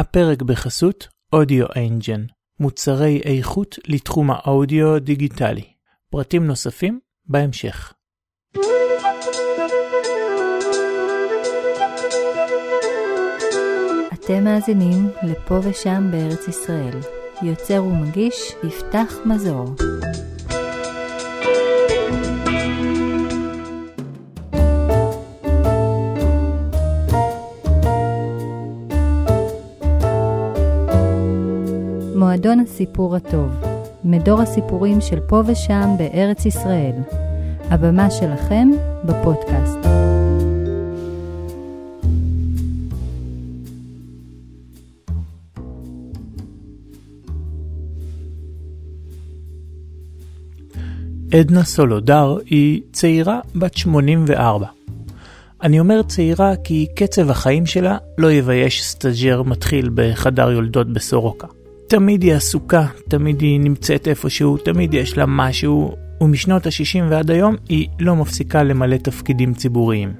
הפרק בחסות אודיו אנג'ן, מוצרי איכות לתחום האודיו דיגיטלי. פרטים נוספים בהמשך. אתם מאזינים לפה ושם בארץ ישראל. יוצר ומגיש יפתח מזור. מועדון הסיפור הטוב, מדור הסיפורים של פה ושם בארץ ישראל. הבמה שלכם בפודקאסט. עדנה סולודר היא צעירה בת 84. אני אומר צעירה כי קצב החיים שלה לא יבייש סטאג'ר מתחיל בחדר יולדות בסורוקה. תמיד היא עסוקה, תמיד היא נמצאת איפשהו, תמיד יש לה משהו, ומשנות ה-60 ועד היום היא לא מפסיקה למלא תפקידים ציבוריים.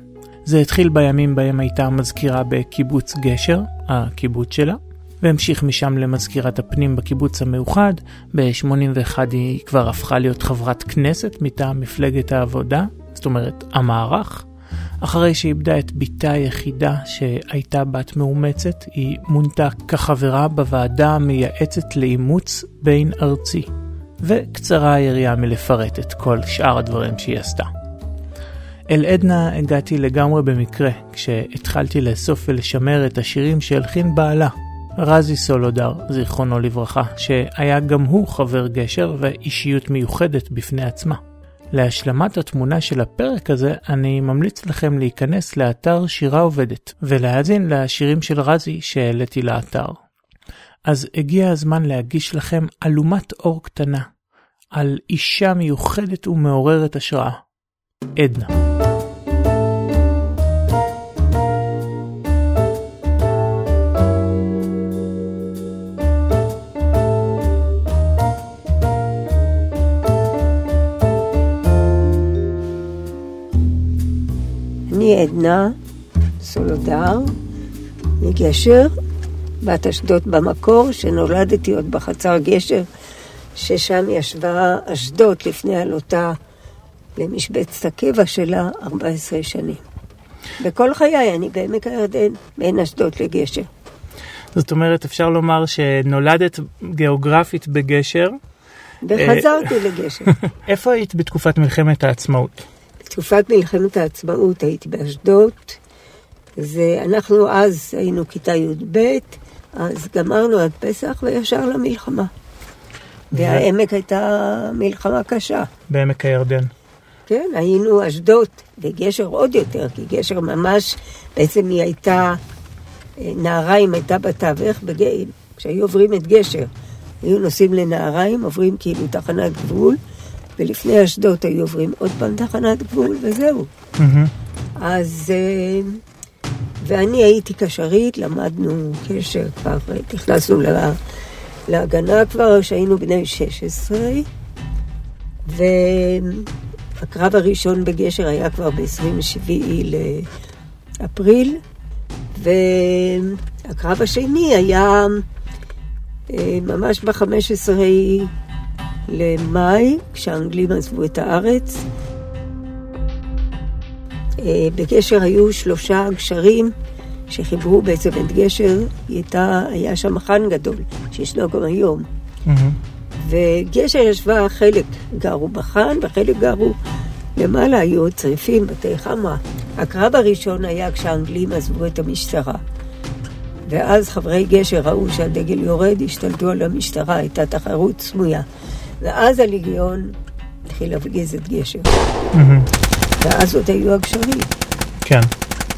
זה התחיל בימים בהם הייתה מזכירה בקיבוץ גשר, הקיבוץ שלה, והמשיך משם למזכירת הפנים בקיבוץ המאוחד. ב-81 היא כבר הפכה להיות חברת כנסת מטעם מפלגת העבודה, זאת אומרת המערך. אחרי שאיבדה את בתה היחידה שהייתה בת מאומצת, היא מונתה כחברה בוועדה המייעצת לאימוץ בין ארצי. וקצרה היריעה מלפרט את כל שאר הדברים שהיא עשתה. אל עדנה הגעתי לגמרי במקרה, כשהתחלתי לאסוף ולשמר את השירים שהלחין בעלה, רזי סולודר, זיכרונו לברכה, שהיה גם הוא חבר גשר ואישיות מיוחדת בפני עצמה. להשלמת התמונה של הפרק הזה, אני ממליץ לכם להיכנס לאתר שירה עובדת, ולהאזין לשירים של רזי שהעליתי לאתר. אז הגיע הזמן להגיש לכם אלומת אור קטנה, על אישה מיוחדת ומעוררת השראה, עדנה. אני עדנה סולודר מגשר, בת אשדוד במקור, שנולדתי עוד בחצר גשר, ששם ישבה אשדוד לפני עלותה למשבצת הקבע שלה 14 שנים. בכל חיי אני בעמק הירדן, בין אשדוד לגשר. זאת אומרת, אפשר לומר שנולדת גיאוגרפית בגשר. וחזרתי לגשר. איפה היית בתקופת מלחמת העצמאות? בתקופת מלחמת העצמאות הייתי באשדוד. זה, אנחנו אז היינו כיתה י"ב, אז גמרנו עד פסח וישר למלחמה. והעמק הייתה מלחמה קשה. בעמק הירדן. כן, היינו אשדוד, וגשר עוד יותר, כי גשר ממש, בעצם היא הייתה, נהריים הייתה בתווך, בג... כשהיו עוברים את גשר, היו נוסעים לנהריים, עוברים כאילו תחנת גבול, ולפני אשדוד היו עוברים עוד פעם תחנת גבול, וזהו. Mm-hmm. אז... ואני הייתי קשרית, למדנו קשר כבר, נכנסנו לה, להגנה כבר כשהיינו בני 16, והקרב הראשון בגשר היה כבר ב-27 לאפריל, והקרב השני היה ממש ב-15 למאי, כשהאנגלים עזבו את הארץ. בגשר היו שלושה גשרים שחיברו בעצם את גשר, הייתה, היה שם מחן גדול, שישנו גם היום. Mm-hmm. וגשר ישבה, חלק גרו בחן וחלק גרו למעלה, היו צריפים, בתי חמה. הקרב הראשון היה כשהאנגלים עזבו את המשטרה. ואז חברי גשר ראו שהדגל יורד, השתלטו על המשטרה, הייתה תחרות סמויה. ואז הליגיון התחיל להפגיז את. Mm-hmm. ואז עוד היו הגשרים. כן.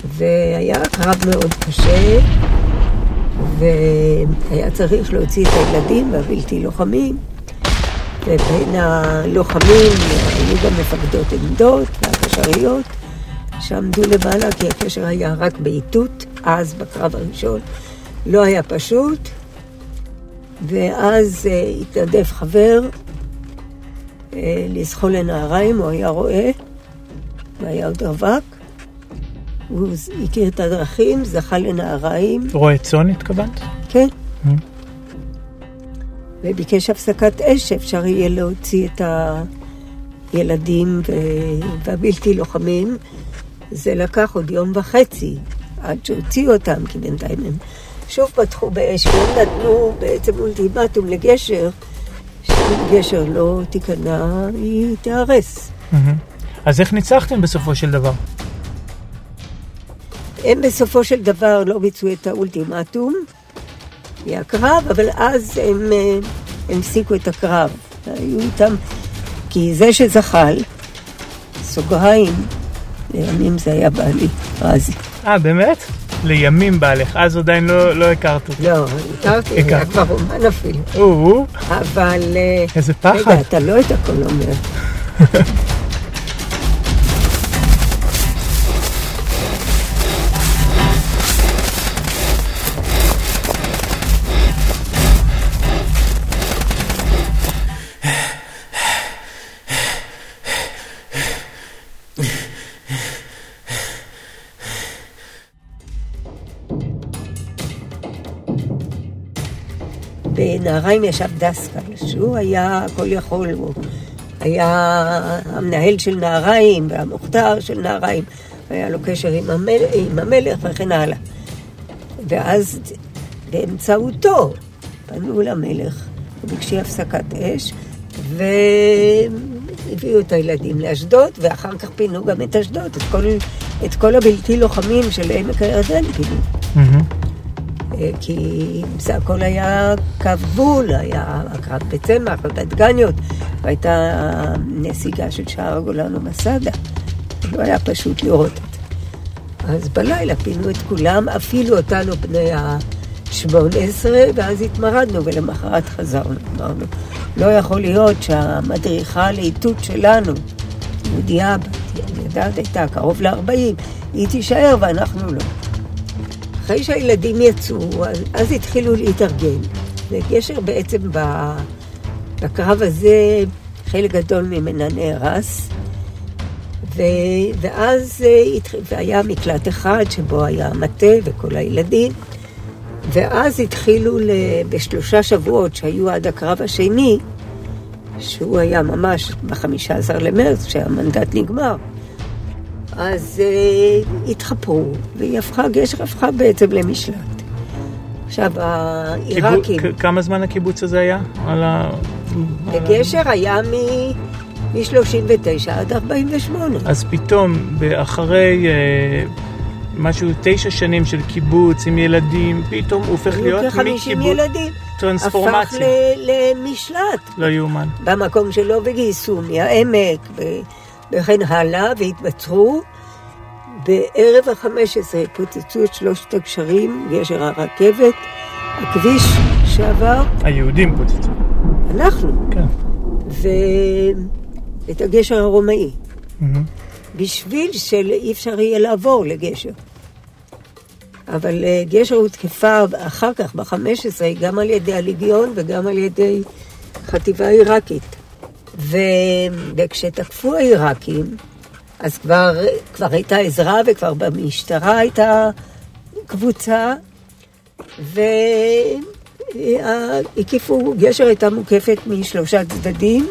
והיה קרב מאוד קשה, והיה צריך להוציא את הילדים והבלתי לוחמים, ובין הלוחמים היו גם מפקדות עמדות והקשריות, שעמדו למעלה כי הקשר היה רק באיתות, אז בקרב הראשון לא היה פשוט, ואז uh, התנדב חבר לזחול לנהריים, הוא היה רואה, והיה עוד רווק. הוא הכיר את הדרכים, זכה לנהריים. רועה צאן התכוונת? כן. Mm. וביקש הפסקת אש, שאפשר יהיה להוציא את הילדים והבלתי לוחמים. זה לקח עוד יום וחצי עד שהוציאו אותם, כי בינתיים הם שוב פתחו באש, והם נתנו בעצם אולטימטום לגשר, גשר לא תיכנע, היא תיהרס. אז איך ניצחתם בסופו של דבר? הם בסופו של דבר לא ביצעו את האולטימטום מהקרב, אבל אז הם, אה, הם הפסיקו את הקרב. היו איתם, כי זה שזחל, סוגריים, לימים זה היה בעלי, רזי. אה, באמת? לימים בעלך, אז עדיין לא, לא הכרת אותו. לא, הכרתי, היה הכרת. כבר אומן אפילו. או, אבל... אה, איזה פחד. רגע, אתה לא את הכל אומר. בנהריים ישב דסקל, שהוא היה הכל יכול, הוא היה המנהל של נהריים והמוכתר של נהריים, היה לו קשר עם המלך, עם המלך וכן הלאה. ואז באמצעותו פנו למלך, וביקשי הפסקת אש, והביאו את הילדים לאשדוד, ואחר כך פינו גם את אשדוד, את כל, את כל הבלתי לוחמים של עמק הירדן פינו. מהמם. אה, כי זה הכל היה קו גבול, היה הקרב בצמח ובדגניות, והייתה נסיגה של שער הגולן ומסדה. לא היה פשוט לראות את זה. אז בלילה פינו את כולם, אפילו אותנו בני ה-18, ואז התמרדנו, ולמחרת חזרנו. אמרנו, לא יכול להיות שהמדריכה לאיתות שלנו, יהודייה, אני יודעת, הייתה קרוב ל-40, היא תישאר ואנחנו לא. אחרי שהילדים יצאו, אז, אז התחילו להתארגן. וגשר בעצם ב- בקרב הזה, חלק גדול ממנה נהרס. ו, ואז אה, והיה מקלט אחד שבו היה המטה וכל הילדים. ואז התחילו בשלושה שבועות שהיו עד הקרב השני, שהוא היה ממש ב-15 למרץ, כשהמנדט נגמר. אז uh, התחפרו, והיא הפכה, גשר הפכה בעצם למשלט. עכשיו, העיראקים, קיבו- כ- כמה זמן הקיבוץ הזה היה? על ה... על ה- וגשר היה מ-39 עד 48. אז פתאום, אחרי אה, משהו, תשע שנים של קיבוץ עם ילדים, פתאום הוא הופך היו להיות כ-50 מקיבוץ ילדים. טרנספורמציה. הפך ל- למשלט לא יאומן. במקום שלו, וגייסו מהעמק ו- וכן הלאה, והתבצרו. בערב ה-15 פוצצו את שלושת הגשרים, גשר הרכבת, הכביש שעבר, היהודים פוצצו. אנחנו, כן. ואת הגשר הרומאי, מהמם. בשביל שאי אפשר יהיה לעבור לגשר. אבל אה, גשר הותקפה אחר כך, ב-15, גם על ידי הליגיון וגם על ידי חטיבה עיראקית. ו... וכשתקפו העיראקים, אז כבר, כבר הייתה עזרה וכבר במשטרה הייתה קבוצה, והקיפו, גשר הייתה מוקפת משלושה צדדים,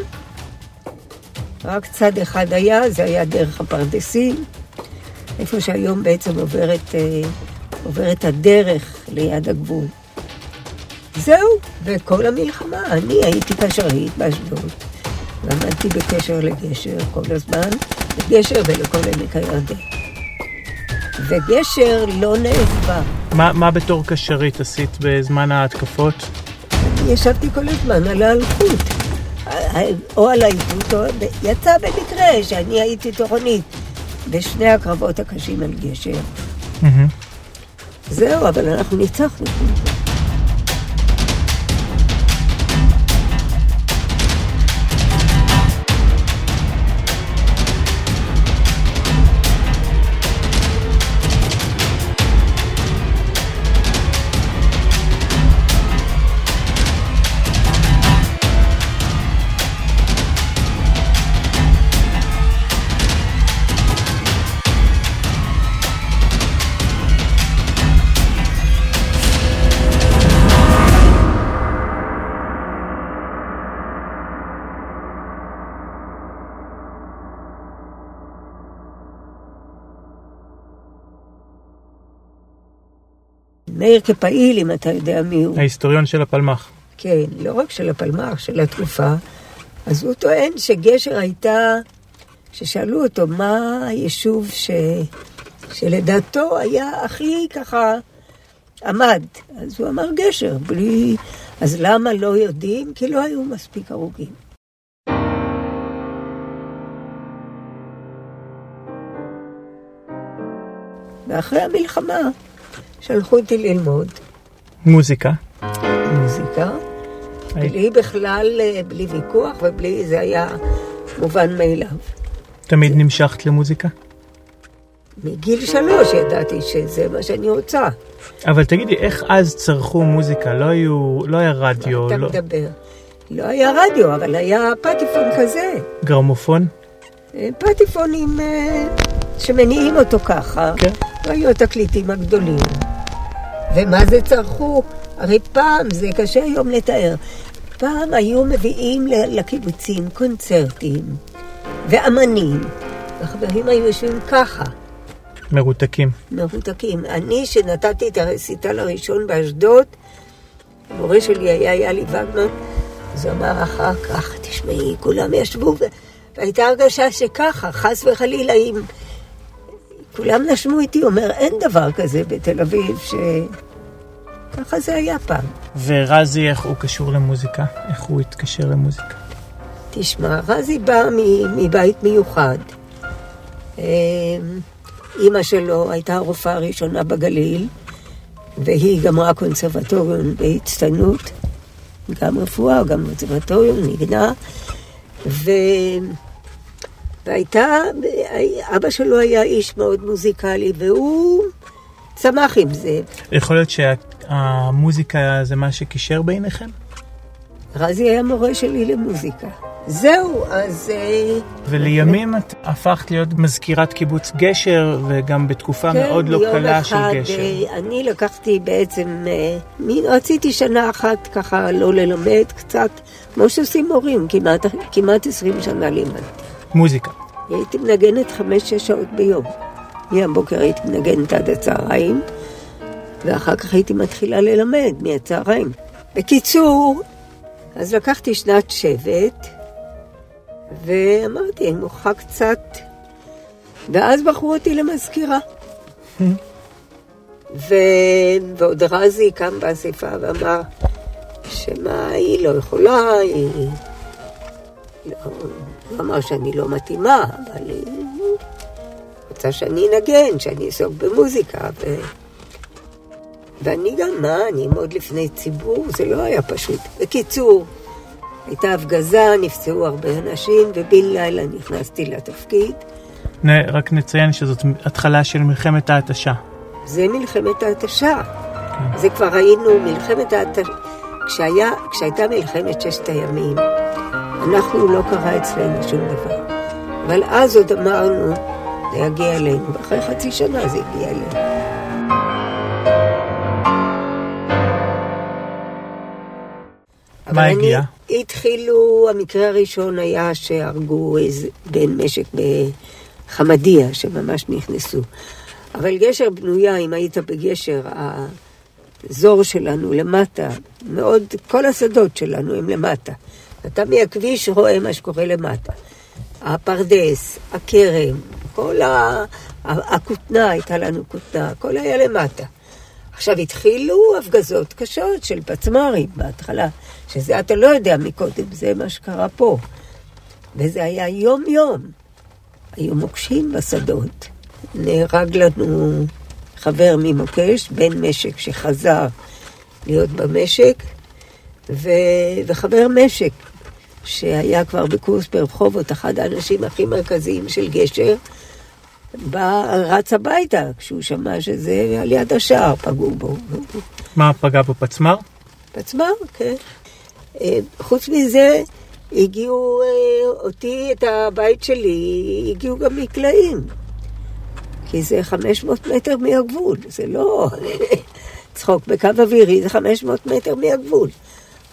רק צד אחד היה, זה היה דרך הפרדסים, איפה שהיום בעצם עוברת, אה, עוברת הדרך ליד הגבול. זהו, וכל המלחמה, אני הייתי קשרית באשדוד, ועמדתי בקשר לגשר כל הזמן, לגשר ולכל עמק הירדן. וגשר לא נעזבה. מה, מה בתור קשרית עשית בזמן ההתקפות? אני ישבתי כל הזמן על האלחוט. או על העיוות, או... יצא במקרה שאני הייתי תורנית בשני הקרבות הקשים על גשר. מהמם. זהו, אבל אנחנו ניצחנו. מאיר כפעיל, אם אתה יודע מי הוא. ההיסטוריון של הפלמ"ח. כן, לא רק של הפלמ"ח, של התקופה. אז הוא טוען שגשר הייתה, כששאלו אותו מה היישוב ש... שלדעתו היה הכי ככה עמד, אז הוא אמר גשר, בלי... אז למה לא יודעים? כי לא היו מספיק הרוגים. ואחרי המלחמה שלחו אותי ללמוד מוזיקה. מוזיקה, בלי בכלל, אה, בלי ויכוח ובלי, זה היה מובן מאליו. תמיד נמשכת למוזיקה? מגיל שלוש ידעתי שזה מה שאני רוצה. אבל תגידי, איך אז צרכו מוזיקה? לא היו, לא היה רדיו, אתה לא... מדבר. לא היה רדיו, אבל היה פטיפון כזה. גרמופון? אה, פטיפונים אה, שמניעים אותו ככה. כן. לא היו התקליטים הגדולים. ומה זה צרכו? הרי פעם, זה קשה היום לתאר, פעם היו מביאים לקיבוצים קונצרטים ואמנים, והחברים היו יושבים ככה, מרותקים. מרותקים. אני, שנתתי את הרסיטל הראשון באשדוד, המורה שלי היה יאלי וגמן, אז הוא אמר אחר כך, תשמעי, כולם ישבו. והייתה הרגשה שככה, חס וחלילה, אם כולם נשמו איתי, הוא אומר, אין דבר כזה בתל אביב, ש... ככה זה היה פעם. ורזי, איך הוא קשור למוזיקה? איך הוא התקשר למוזיקה? תשמע, רזי בא מבית מיוחד. אמ, אימא שלו הייתה הרופאה הראשונה בגליל, והיא גמרה קונסרבטוריון בהצטיינות, גם רפואה, גם קונסרבטוריון, ניגנה, ו... והייתה, אבא שלו היה איש מאוד מוזיקלי, והוא צמח עם זה. יכול להיות שהמוזיקה זה מה שקישר ביניכם? רזי היה מורה שלי למוזיקה. זהו, אז... אה, ולימים את הפכת להיות מזכירת קיבוץ גשר, וגם בתקופה מאוד לא כן, יום קלה של אחד, גשר. אה, אני לקחתי בעצם, אה, מין- רציתי שנה אחת ככה לא ללמד קצת, כמו שעושים מורים, כמעט, כמעט 20 שנה לימדתי. מוזיקה. הייתי מנגנת חמש-שש שעות ביום. מהבוקר הייתי מנגנת עד הצהריים, ואחר כך הייתי מתחילה ללמד מהצהריים. בקיצור, אז לקחתי שנת שבט, ואמרתי, אני מוכרחה קצת... ואז בחרו אותי למזכירה. ו... ועוד רזי קם באספה ואמר שמה, היא לא יכולה, היא... לא, הוא אמר שאני לא מתאימה, אבל היא רוצה שאני אנגן, שאני אעסוק במוזיקה. ו... ואני גם, מה, אני אעמוד לפני ציבור? זה לא היה פשוט. בקיצור, הייתה הפגזה, נפצעו הרבה אנשים, ובן לילה נכנסתי לתפקיד. נ- רק נציין שזאת התחלה של מלחמת ההתשה. זה מלחמת ההתשה. זה כבר היינו, מלחמת ההתשה, כשהיה, כשהייתה מלחמת ששת הימים, אנחנו לא קרה אצלנו שום דבר. אבל אז עוד אמרנו, זה יגיע אלינו, ואחרי חצי שנה זה הגיע אלינו. אני- הגיע? התחילו, המקרה הראשון היה שהרגו איזה בן משק בחמדיה, שממש נכנסו. אבל גשר בנויה, אם היית בגשר, האזור שלנו למטה, מאוד, כל השדות שלנו הם למטה. אתה מהכביש רואה מה שקורה למטה. הפרדס, הכרם, כל ה... הכותנה, הייתה לנו כותנה, הכל היה למטה. עכשיו התחילו הפגזות קשות של פצמ"רים בהתחלה, שזה אתה לא יודע מקודם, זה מה שקרה פה. וזה היה יום-יום. היו מוקשים בשדות. נהרג לנו חבר ממוקש, בן משק שחזר להיות במשק, ו... וחבר משק שהיה כבר בקורס ברחובות, אחד האנשים הכי מרכזיים של גשר, בא, רץ הביתה כשהוא שמע שזה על יד השער פגעו בו. מה פגע בפצמ"ר? פצמ"ר, כן. אה, חוץ מזה, הגיעו אה, אותי, את הבית שלי, הגיעו גם מקלעים. כי זה 500 מטר מהגבול, זה לא צחוק בקו אווירי, זה 500 מטר מהגבול.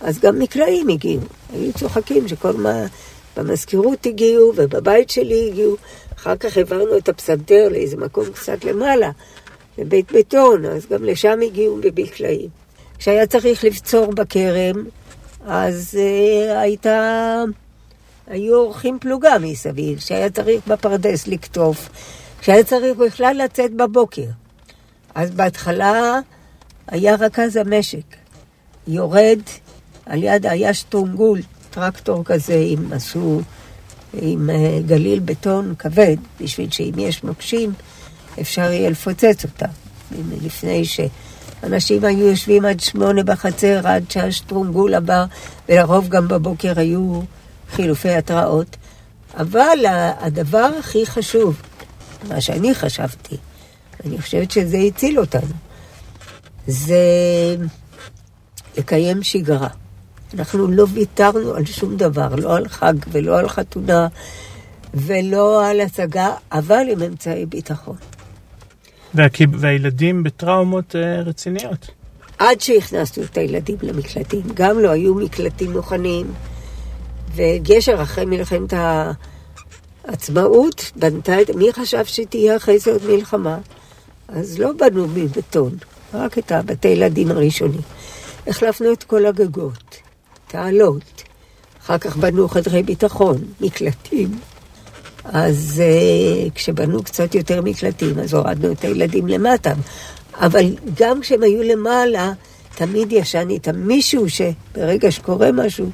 אז גם מקלעים הגיעו. היו צוחקים שכל מה... במזכירות הגיעו ובבית שלי הגיעו. אחר כך העברנו את הפסנתר לאיזה מקום קצת למעלה. לבית בטון, אז גם לשם הגיעו בבקלעים. כשהיה צריך לבצור בכרם, אז uh, הייתה... היו אורחים פלוגה מסביב, כשהיה צריך בפרדס לקטוף, כשהיה צריך בכלל לצאת בבוקר. אז בהתחלה היה רכז המשק, יורד, על יד היה שטרונגול, טרקטור כזה, עם עשו, עם uh, גליל בטון כבד, בשביל שאם יש מוקשים, אפשר יהיה לפוצץ אותם. לפני שאנשים היו יושבים עד שמונה בחצר, עד שהשטרונגול עבר, ולרוב גם בבוקר היו חילופי התראות. אבל הדבר הכי חשוב, מה שאני חשבתי, אני חושבת שזה הציל אותנו, זה לקיים שגרה. אנחנו לא ויתרנו על שום דבר, לא על חג ולא על חתונה ולא על הצגה, אבל עם אמצעי ביטחון. והילדים בטראומות אה, רציניות. עד שהכנסנו את הילדים למקלטים. גם לא היו מקלטים מוכנים, וגשר אחרי מלחמת העצמאות בנתה את... מי חשב שתהיה אחרי זה עוד מלחמה? אז לא בנו מבטון, רק את הבתי ילדים הראשונים. החלפנו את כל הגגות, תעלות. אחר כך בנו חדרי ביטחון, מקלטים. אז uh, כשבנו קצת יותר מקלטים, אז הורדנו את הילדים למטה. אבל גם כשהם היו למעלה, תמיד ישן איתם מישהו שברגע שקורה משהו,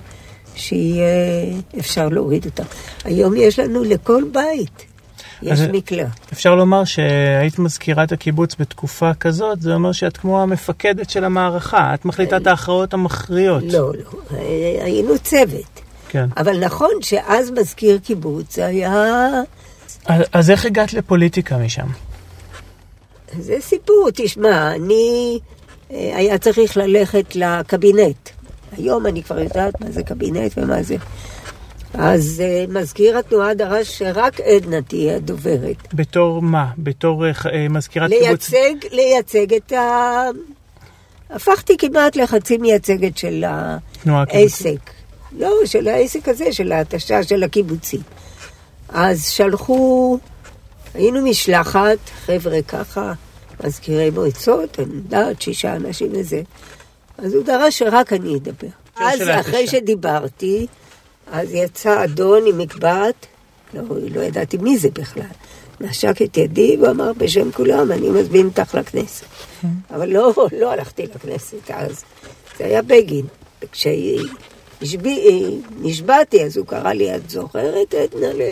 שיהיה אפשר להוריד אותם. היום יש לנו לכל בית. יש מקלט. אפשר לומר שהיית מזכירת הקיבוץ בתקופה כזאת, זה אומר שאת כמו המפקדת של המערכה, את מחליטה את ההכרעות המכריעות. לא, לא, היינו צוות. כן. אבל נכון שאז מזכיר קיבוץ היה... אז איך הגעת לפוליטיקה משם? זה סיפור, תשמע, אני... אה, היה צריך ללכת לקבינט. היום אני כבר יודעת מה זה קבינט ומה זה. אז uh, מזכיר התנועה דרש שרק עדנה תהיה הדוברת. בתור מה? בתור uh, מזכירת קיבוץ? לייצג, לייצג את ה... הפכתי כמעט לחצי מייצגת של העסק. לא, של העסק הזה, של ההתשה של הקיבוצים. אז שלחו, היינו משלחת, חבר'ה ככה, מזכירי מועצות, אני יודעת, שישה אנשים וזה. אז הוא דרש שרק אני אדבר. אז אחרי שדיברתי, אז יצא אדון עם מקבעת, לא, לא ידעתי מי זה בכלל. נשק את ידי ואמר בשם כולם, אני מזמין אותך לכנסת. כן. אבל לא, לא הלכתי לכנסת אז. זה היה בגין. כשנשבעתי, אז הוא קרא לי, את זוכרת, עדנה?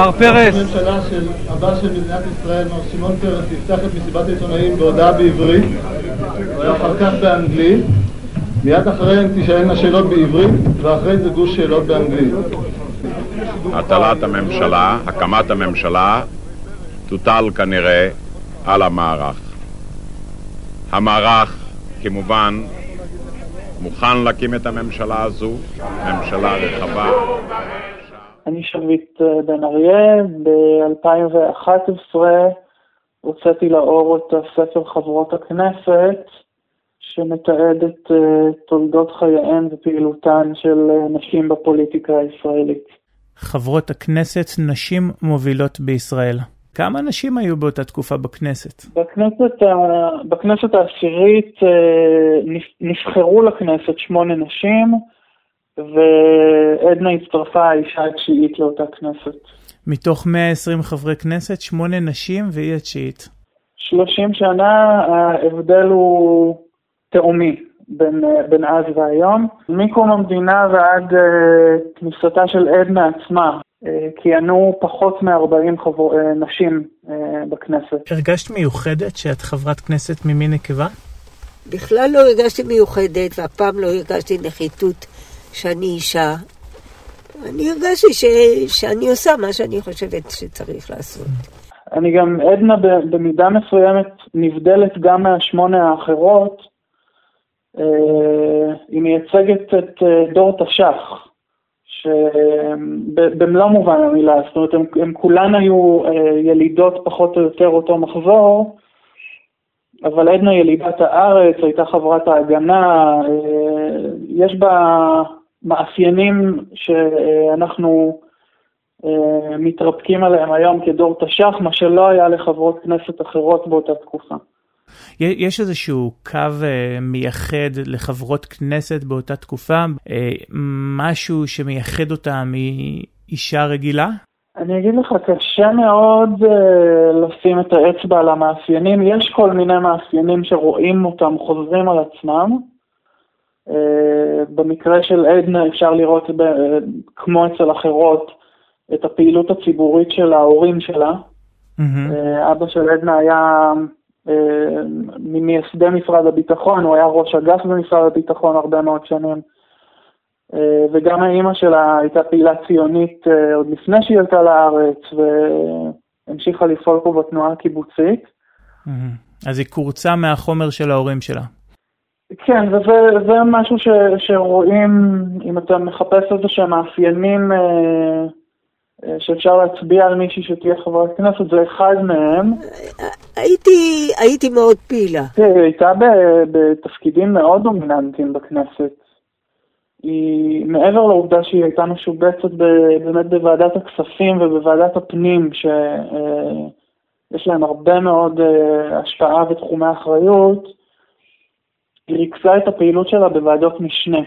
מר פרס. הממשלה של הבא של מדינת ישראל, מר שמעון פרס, יפתח את מסיבת העיתונאים בהודעה בעברית, ואחר כך באנגלית. מיד אחריהם תישאלנה שאלות בעברית, ואחרי זה גוש שאלות באנגלית. הטלת הממשלה, הקמת הממשלה, תוטל כנראה על המערך. המערך, כמובן, מוכן להקים את הממשלה הזו, ממשלה רחבה. אני שביט אה, בן אריה, ב-2011 הוצאתי לאור את הספר חברות הכנסת, שמתעד את אה, תולדות חייהן ופעילותן של אה, נשים בפוליטיקה הישראלית. חברות הכנסת נשים מובילות בישראל. כמה נשים היו באותה תקופה בכנסת? בכנסת, בכנסת העשירית נבחרו לכנסת שמונה נשים, ועדנה הצטרפה האישה התשיעית לאותה כנסת. מתוך 120 חברי כנסת, שמונה נשים והיא התשיעית. 30 שנה ההבדל הוא תאומי בין, בין אז והיום. מקום המדינה ועד uh, כניסתה של עדנה עצמה, uh, כיהנו פחות מ-40 חבר... uh, נשים uh, בכנסת. הרגשת מיוחדת שאת חברת כנסת ממין נקבה? בכלל לא הרגשתי מיוחדת, ואף פעם לא הרגשתי נחיתות שאני אישה, אני הרגשתי ש, שאני עושה מה שאני חושבת שצריך לעשות. אני גם, עדנה במידה מסוימת נבדלת גם מהשמונה האחרות. אה, היא מייצגת את אה, דור תש"ח, שבמלוא מובן המילה, זאת אומרת, הם, הם כולן היו אה, ילידות פחות או יותר אותו מחזור, אבל עדנה ילידת הארץ, הייתה חברת ההגנה, יש בה מאפיינים שאנחנו מתרפקים עליהם היום כדור תש"ח, מה שלא היה לחברות כנסת אחרות באותה תקופה. יש איזשהו קו מייחד לחברות כנסת באותה תקופה? משהו שמייחד אותה מאישה רגילה? אני אגיד לך, קשה מאוד לשים את האצבע על המאפיינים. יש כל מיני מאפיינים שרואים אותם חוזרים על עצמם. Uh, במקרה של עדנה אפשר לראות, uh, כמו אצל אחרות, את הפעילות הציבורית של ההורים שלה. Mm-hmm. אבא של עדנה היה ממייסדי משרד הביטחון, הוא היה ראש אגף במשרד הביטחון הרבה מאוד שנים. אה, וגם האימא שלה הייתה פעילה ציונית אה, עוד לפני שהיא עלתה לארץ, והמשיכה לפעול פה בתנועה הקיבוצית. אז היא קורצה מהחומר של ההורים שלה. כן, וזה משהו ש, שרואים, אם אתה מחפש איזה שהם מאפיינים אה, שאפשר להצביע על מישהי שתהיה חברת כנסת, זה אחד מהם. הייתי, הייתי מאוד פעילה. היא הייתה בתפקידים מאוד דומיננטיים בכנסת. היא, מעבר לעובדה שהיא הייתה משובצת באמת בוועדת הכספים ובוועדת הפנים, שיש להם הרבה מאוד אה, השפעה ותחומי אחריות, היא ריכזה את הפעילות שלה בוועדות משנה.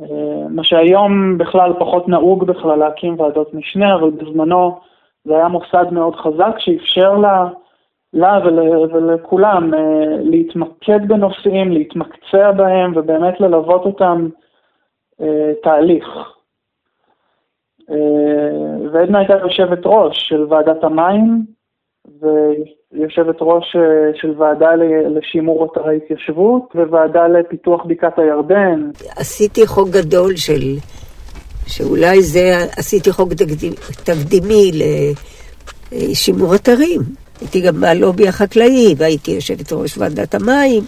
אה, מה שהיום בכלל פחות נהוג בכלל להקים ועדות משנה, אבל בזמנו זה היה מוסד מאוד חזק שאפשר לה לה ול, ולכולם אה, להתמקד בנושאים, להתמקצע בהם ובאמת ללוות אותם אה, תהליך. ועדנה הייתה יושבת ראש של ועדת המים ויושבת ראש של ועדה לשימור אתרי התיישבות וועדה לפיתוח בקעת הירדן. עשיתי חוק גדול של, שאולי זה, עשיתי חוק תקדימי לשימור אתרים. הייתי גם בלובי החקלאי, והייתי יושבת ראש ועדת המים.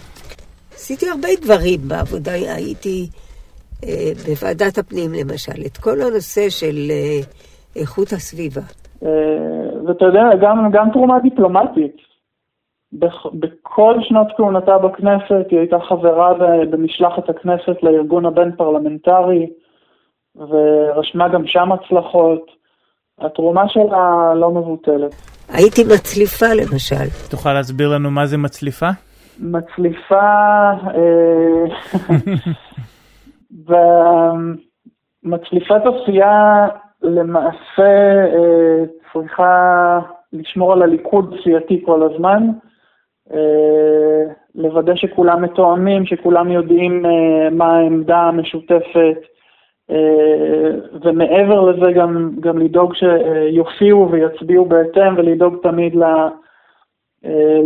עשיתי הרבה דברים בעבודה, הייתי אה, בוועדת הפנים למשל, את כל הנושא של אה, איכות הסביבה. אה, ואתה יודע, גם, גם תרומה דיפלומטית. בכל שנות כהונתה בכנסת היא הייתה חברה במשלחת הכנסת לארגון הבין-פרלמנטרי, ורשמה גם שם הצלחות. התרומה שלה לא מבוטלת. הייתי מצליפה למשל. תוכל להסביר לנו מה זה מצליפה? מצליפה, ומצליפת אופייה למעשה אה, צריכה לשמור על הליכוד סיעתי כל הזמן, אה, לוודא שכולם מתואמים, שכולם יודעים אה, מה העמדה המשותפת, אה, ומעבר לזה גם, גם לדאוג שיופיעו ויצביעו בהתאם ולדאוג תמיד ל,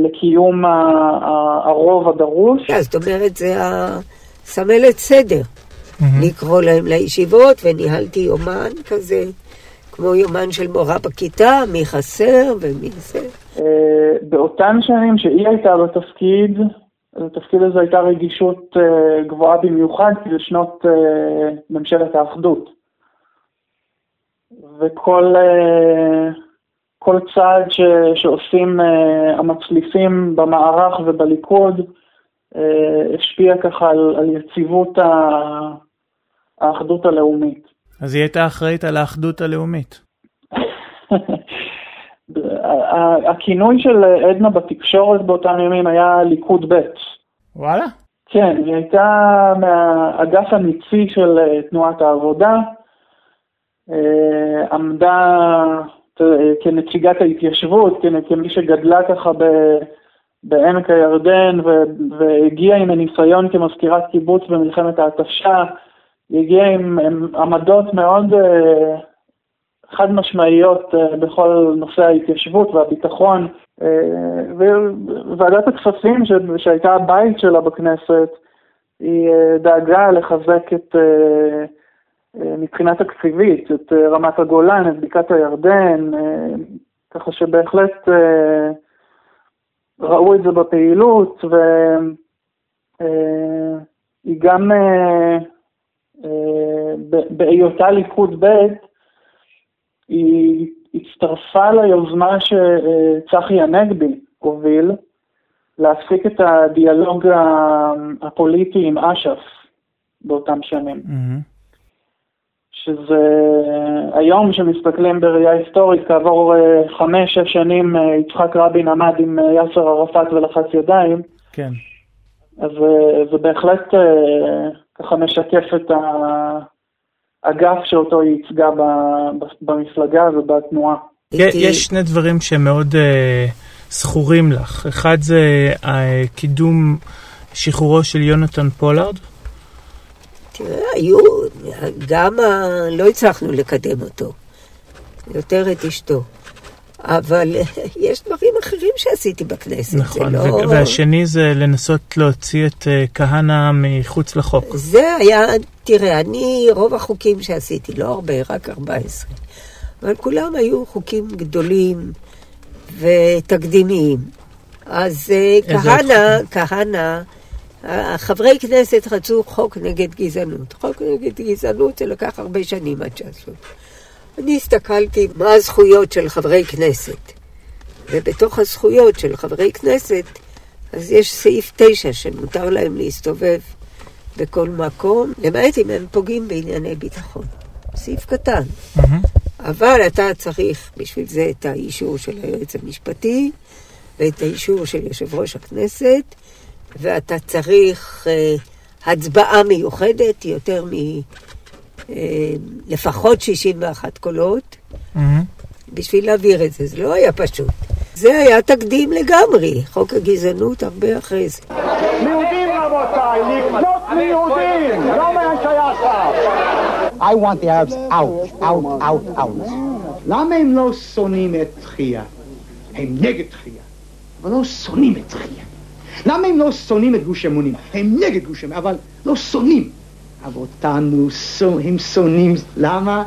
לקיום הרוב הדרוש. כן, זאת אומרת, זה סמלת סדר. לקרוא להם לישיבות, וניהלתי יומן כזה, כמו יומן של מורה בכיתה, מי חסר ומי זה. אה, באותן שנים שהיא הייתה בתפקיד, לתפקיד הזה הייתה רגישות uh, גבוהה במיוחד, כי זה שנות uh, ממשלת האחדות. וכל כל צעד ש, שעושים המצליפים במערך ובליכוד השפיע ככה על, על יציבות האחדות הלאומית. אז היא הייתה אחראית על האחדות הלאומית. הכינוי של עדנה בתקשורת באותם ימים היה ליכוד ב'. וואלה? כן, היא הייתה מהאגף הניצי של אה, תנועת העבודה, אה, עמדה אה, כנציגת ההתיישבות, כמי שגדלה ככה בעמק הירדן והגיעה עם הניסיון כמזכירת קיבוץ במלחמת ההתשה, היא הגיעה עם, עם עמדות מאוד חד משמעיות אה, בכל נושא ההתיישבות והביטחון. אה, וועדת הכספים שהייתה הבית שלה בכנסת, היא אה, דאגה לחזק את, מבחינה תקציבית, את רמת הגולן, את בקעת הירדן, ככה שבהחלט ראו את זה בפעילות, והיא גם בהיותה ליכוד ב', היא הצטרפה ליוזמה שצחי הנגבי הוביל, להפסיק את הדיאלוג הפוליטי עם אש"ף באותם שנים. מהמם. שזה היום שמסתכלים בראייה היסטורית, כעבור אה, חמש-שש שנים אה, יצחק רבין עמד עם אה, יאסר ערפאת ולחץ ידיים, כן. אז זה בהחלט ככה משקף את האגף שאותו היא ייצגה ב- ב- במפלגה ובתנועה. יש שני דברים שמאוד אה, זכורים לך. אחד זה אה, קידום שחרורו של יונתן פולארד. תראה, היו, גם ה... לא הצלחנו לקדם אותו, יותר את אשתו. אבל יש דברים אחרים שעשיתי בכנסת, נכון. זה לא... והשני זה לנסות להוציא את אה, כהנא מחוץ לחוק. זה היה, תראה, אני, רוב החוקים שעשיתי, לא הרבה, רק 14, אבל כולם היו חוקים גדולים ותקדימיים. אז אה, כהנא, כהנא, חברי כנסת רצו חוק נגד גזענות. חוק נגד גזענות זה לקח הרבה שנים עד שעשו. אני הסתכלתי מה הזכויות של חברי כנסת, ובתוך הזכויות של חברי כנסת, אז יש סעיף 9 שמותר להם להסתובב בכל מקום, למעט אם הם פוגעים בענייני ביטחון. סעיף קטן. מהמם. אבל אתה צריך בשביל זה את האישור של היועץ המשפטי ואת האישור של יושב ראש הכנסת, ואתה צריך אה, הצבעה מיוחדת, יותר מ... אה, לפחות 61 קולות, מהמם. בשביל להעביר את זה. זה לא היה פשוט. זה היה תקדים לגמרי, חוק הגזענות הרבה אחרי זה. מיהודים רבותיי, לקנות מיהודים, לא מאנשי אסף. I want the Arabs out, out, out, out. למה הם לא שונאים את תחייה? הם נגד תחייה, אבל לא שונאים את תחייה. למה הם לא שונאים את גוש אמונים? הם נגד גוש אמונים, אבל לא שונאים. אבל אותנו שונא- הם שונאים, למה?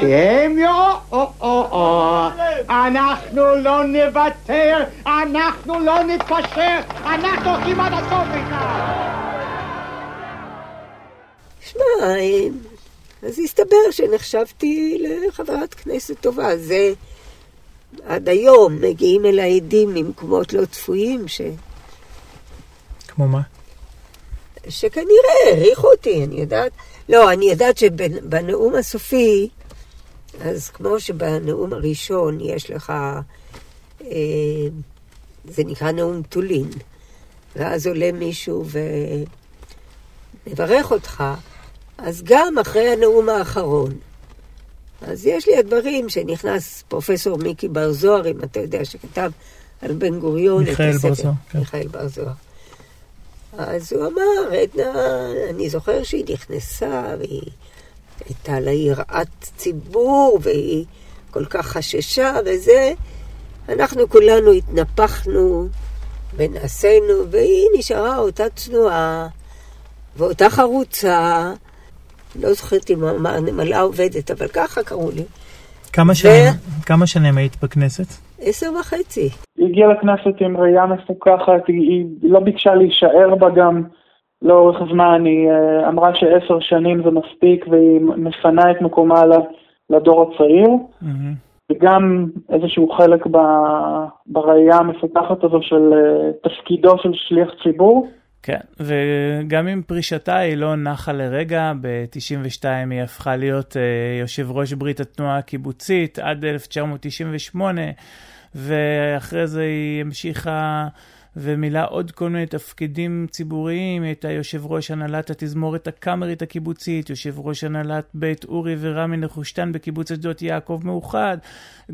כי הם לא, או, או, או, אנחנו לא נוותר, אנחנו לא נתפשר, אנחנו הולכים עד הסוף איתם. שמע, אז הסתבר שנחשבתי לחברת כנסת טובה. זה עד היום מגיעים אל העדים ממקומות לא צפויים, ש... כמו מה? שכנראה העריכו אותי, אני יודעת. לא, אני יודעת שבנאום הסופי, אז כמו שבנאום הראשון יש לך, אה, זה נקרא נאום טולין, ואז עולה מישהו ומברך אותך, אז גם אחרי הנאום האחרון. אז יש לי הדברים שנכנס פרופסור מיקי בר זוהר, אם אתה יודע, שכתב על בן גוריון. מיכאל. בר זוהר, כן. מיכאל בר זוהר. אז הוא אמר, עדנה, אני זוכר שהיא נכנסה והיא הייתה לה יראת ציבור והיא כל כך חששה וזה. אנחנו כולנו התנפחנו ונעשינו והיא נשארה אותה צנועה ואותה חרוצה. לא זוכרת אם הנמלה עובדת, אבל ככה קראו לי. כמה שנים, כמה שנים היית בכנסת? עשר וחצי. היא הגיעה לכנסת עם ראייה מפוכחת, היא, היא לא ביקשה להישאר בה גם לאורך זמן, היא אה, אמרה שעשר שנים זה מספיק והיא מפנה את מקומה ל- לדור הצעיר, מהמם. וגם איזשהו חלק ב, בראייה המפוכחת הזו של אה, תפקידו של שליח ציבור. כן, וגם עם פרישתה היא לא נחה לרגע, ב-92 היא הפכה להיות uh, יושב ראש ברית התנועה הקיבוצית עד 1998, ואחרי זה היא המשיכה ומילאה עוד כל מיני תפקידים ציבוריים, היא הייתה יושב ראש הנהלת התזמורת הקאמרית הקיבוצית, יושב ראש הנהלת בית אורי ורמי נחושתן בקיבוץ אשדות יעקב מאוחד.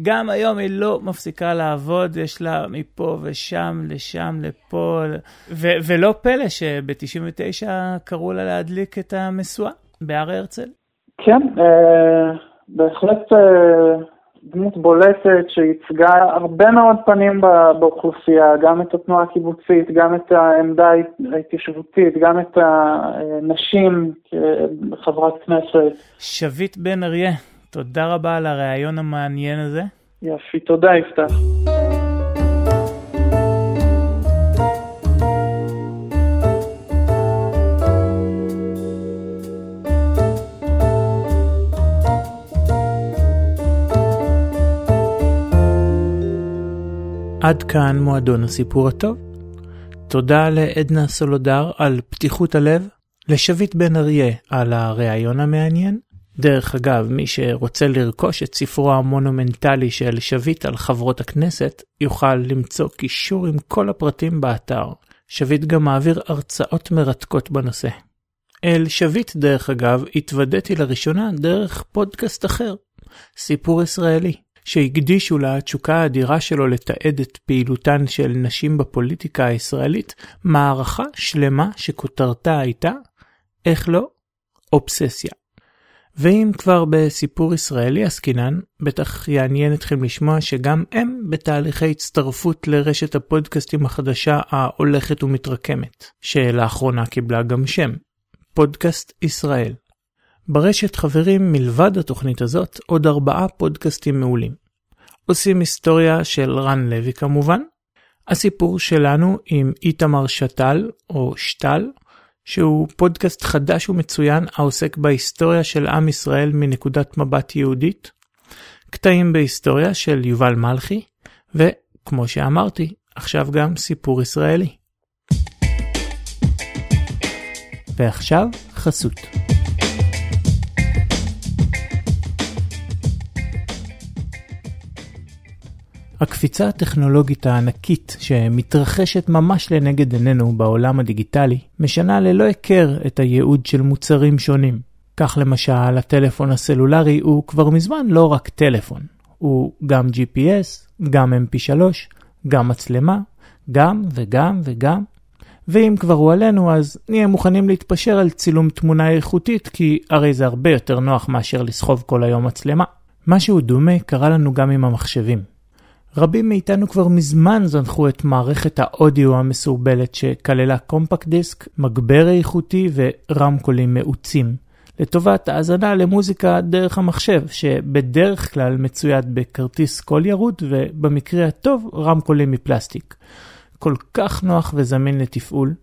גם היום היא לא מפסיקה לעבוד, יש לה מפה ושם, לשם, לפה, ו- ולא פלא שב-99 קראו לה להדליק את המשואה בהר הרצל. כן, אה, בהחלט אה, דמות בולטת שייצגה הרבה מאוד פנים באוכלוסייה, גם את התנועה הקיבוצית, גם את העמדה ההתיישבותית, גם את הנשים כחברת כנסת. שביט בן אריה, תודה רבה על הריאיון המעניין הזה. יופי, תודה יפתח. עד כאן מועדון הסיפור הטוב. תודה לעדנה סולודר על פתיחות הלב, לשביט בן אריה על הריאיון המעניין. דרך אגב, מי שרוצה לרכוש את ספרו המונומנטלי של שביט על חברות הכנסת, יוכל למצוא קישור עם כל הפרטים באתר. שביט גם מעביר הרצאות מרתקות בנושא. אל שביט, דרך אגב, התוודעתי לראשונה דרך פודקאסט אחר, סיפור ישראלי, שהקדישו לתשוקה האדירה שלו לתעד את פעילותן של נשים בפוליטיקה הישראלית, מערכה שלמה שכותרתה הייתה, איך לא? אובססיה. ואם כבר בסיפור ישראלי עסקינן, בטח יעניין אתכם לשמוע שגם הם בתהליכי הצטרפות לרשת הפודקאסטים החדשה ההולכת ומתרקמת, שלאחרונה קיבלה גם שם, פודקאסט ישראל. ברשת חברים מלבד התוכנית הזאת עוד ארבעה פודקאסטים מעולים. עושים היסטוריה של רן לוי כמובן, הסיפור שלנו עם איתמר שתל או שטל, שהוא פודקאסט חדש ומצוין העוסק בהיסטוריה של עם ישראל מנקודת מבט יהודית, קטעים בהיסטוריה של יובל מלכי, וכמו שאמרתי, עכשיו גם סיפור ישראלי. ועכשיו חסות. הקפיצה הטכנולוגית הענקית שמתרחשת ממש לנגד עינינו בעולם הדיגיטלי, משנה ללא היכר את הייעוד של מוצרים שונים. כך למשל, הטלפון הסלולרי הוא כבר מזמן לא רק טלפון, הוא גם GPS, גם mp3, גם מצלמה, גם וגם וגם. ואם כבר הוא עלינו, אז נהיה מוכנים להתפשר על צילום תמונה איכותית, כי הרי זה הרבה יותר נוח מאשר לסחוב כל היום מצלמה. משהו דומה קרה לנו גם עם המחשבים. רבים מאיתנו כבר מזמן זנחו את מערכת האודיו המסורבלת שכללה קומפקט דיסק, מגבר איכותי ורמקולים מאוצים, לטובת האזנה למוזיקה דרך המחשב, שבדרך כלל מצויד בכרטיס קול ירוד ובמקרה הטוב רמקולים מפלסטיק. כל כך נוח וזמין לתפעול.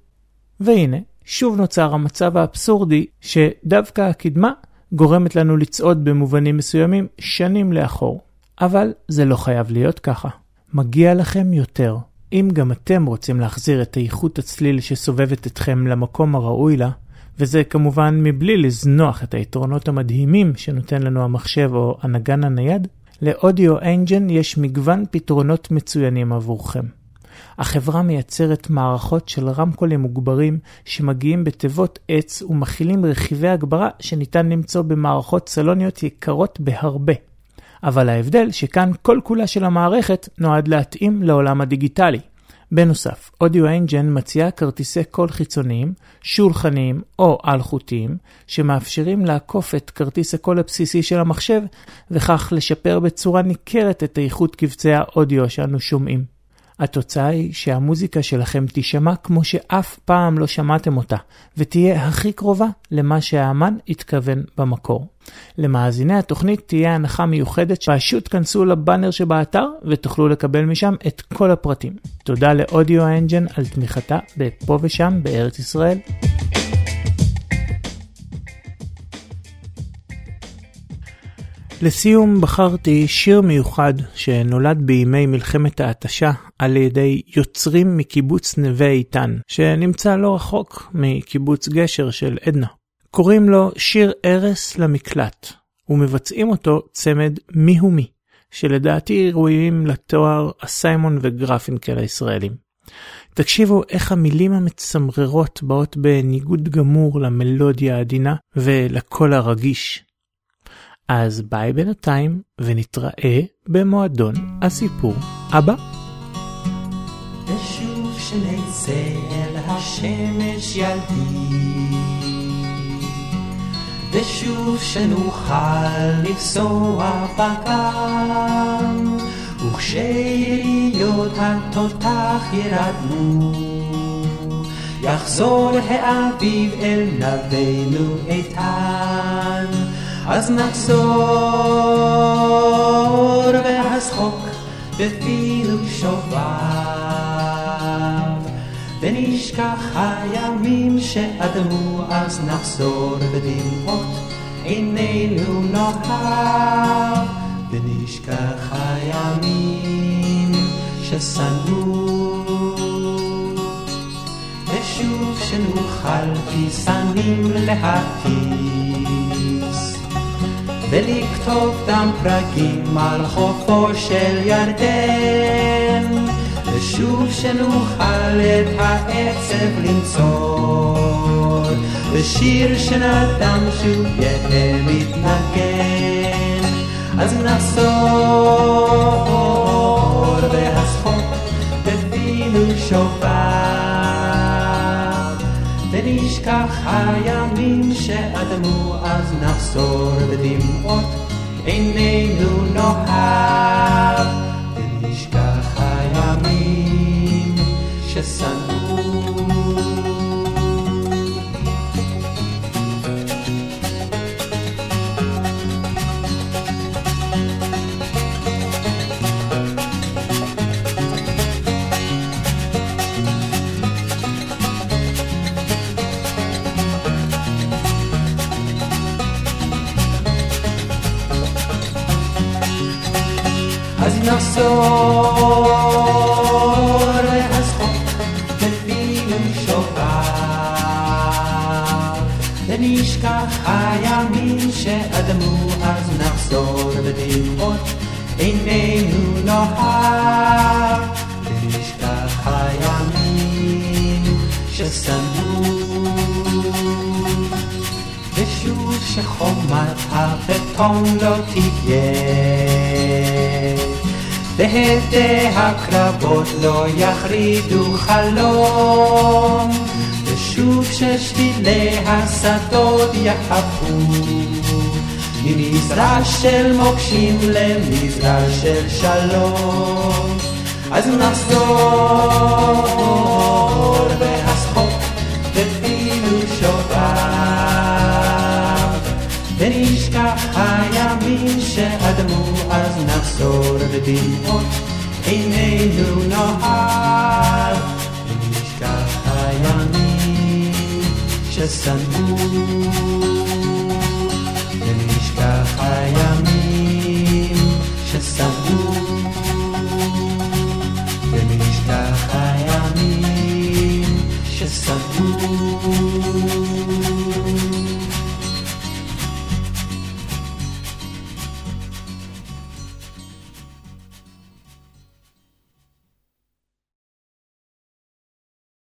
והנה, שוב נוצר המצב האבסורדי שדווקא הקדמה גורמת לנו לצעוד במובנים מסוימים שנים לאחור. אבל זה לא חייב להיות ככה. מגיע לכם יותר. אם גם אתם רוצים להחזיר את איכות הצליל שסובבת אתכם למקום הראוי לה, וזה כמובן מבלי לזנוח את היתרונות המדהימים שנותן לנו המחשב או הנגן הנייד, לאודיו אנג'ן יש מגוון פתרונות מצוינים עבורכם. החברה מייצרת מערכות של רמקולים מוגברים שמגיעים בתיבות עץ ומכילים רכיבי הגברה שניתן למצוא במערכות סלוניות יקרות בהרבה. אבל ההבדל שכאן כל כולה של המערכת נועד להתאים לעולם הדיגיטלי. בנוסף, Audioengine מציעה כרטיסי קול חיצוניים, שולחניים או אלחוטיים, שמאפשרים לעקוף את כרטיס הקול הבסיסי של המחשב, וכך לשפר בצורה ניכרת את איכות קבצי האודיו שאנו שומעים. התוצאה היא שהמוזיקה שלכם תישמע כמו שאף פעם לא שמעתם אותה, ותהיה הכי קרובה למה שהאמן התכוון במקור. למאזיני התוכנית תהיה הנחה מיוחדת, פשוט כנסו לבאנר שבאתר ותוכלו לקבל משם את כל הפרטים. תודה לאודיו אנג'ן על תמיכתה בפה ושם בארץ ישראל. לסיום בחרתי שיר מיוחד שנולד בימי מלחמת ההתשה על ידי יוצרים מקיבוץ נווה איתן, שנמצא לא רחוק מקיבוץ גשר של עדנה. קוראים לו שיר ארס למקלט, ומבצעים אותו צמד מי הוא מי, שלדעתי ראויים לתואר הסיימון וגרפינקל הישראלים. תקשיבו איך המילים המצמררות באות בניגוד גמור למלודיה העדינה ולקול הרגיש. אז ביי בינתיים ונתראה במועדון הסיפור הבא. ושוב שנצא אל השמש ילדי ושוב שנוכל לפסוע בגן. וכשיריות התותח ירדמו יחזור האביב אל נבינו איתן אז נחזור והשחוק בפינו שובב. ונשכח הימים שאדמו אז נחזור בדמעות עינינו נאהב. ונשכח הימים ששנאו. ושוב שנוכל כיסנים להטיס ולכתוב דם פרקים על חופו של ירדן. ושוב שנוכל את העצב למצוא. ושיר שנדם שוב יהיה מתנגן. אז נחזור והשחוק בפינו שובב ונשכח הימים שאדמו אז נחזור בדמעות. עינינו נאהב ונשכח הימים ששנאו שחומת הבטון לא תהיה. והדי הקרבות לא יחרידו חלום ושוב ששבילי השדות יחפו. ממזרע של מוקשים למזרע של שלום אז נחזור הימים שאדמו אז נחזור בדמעות עינינו נאהב ונשכח הימים ששנאו ונשכח הימים ששנאו ונשכח הימים ששנאו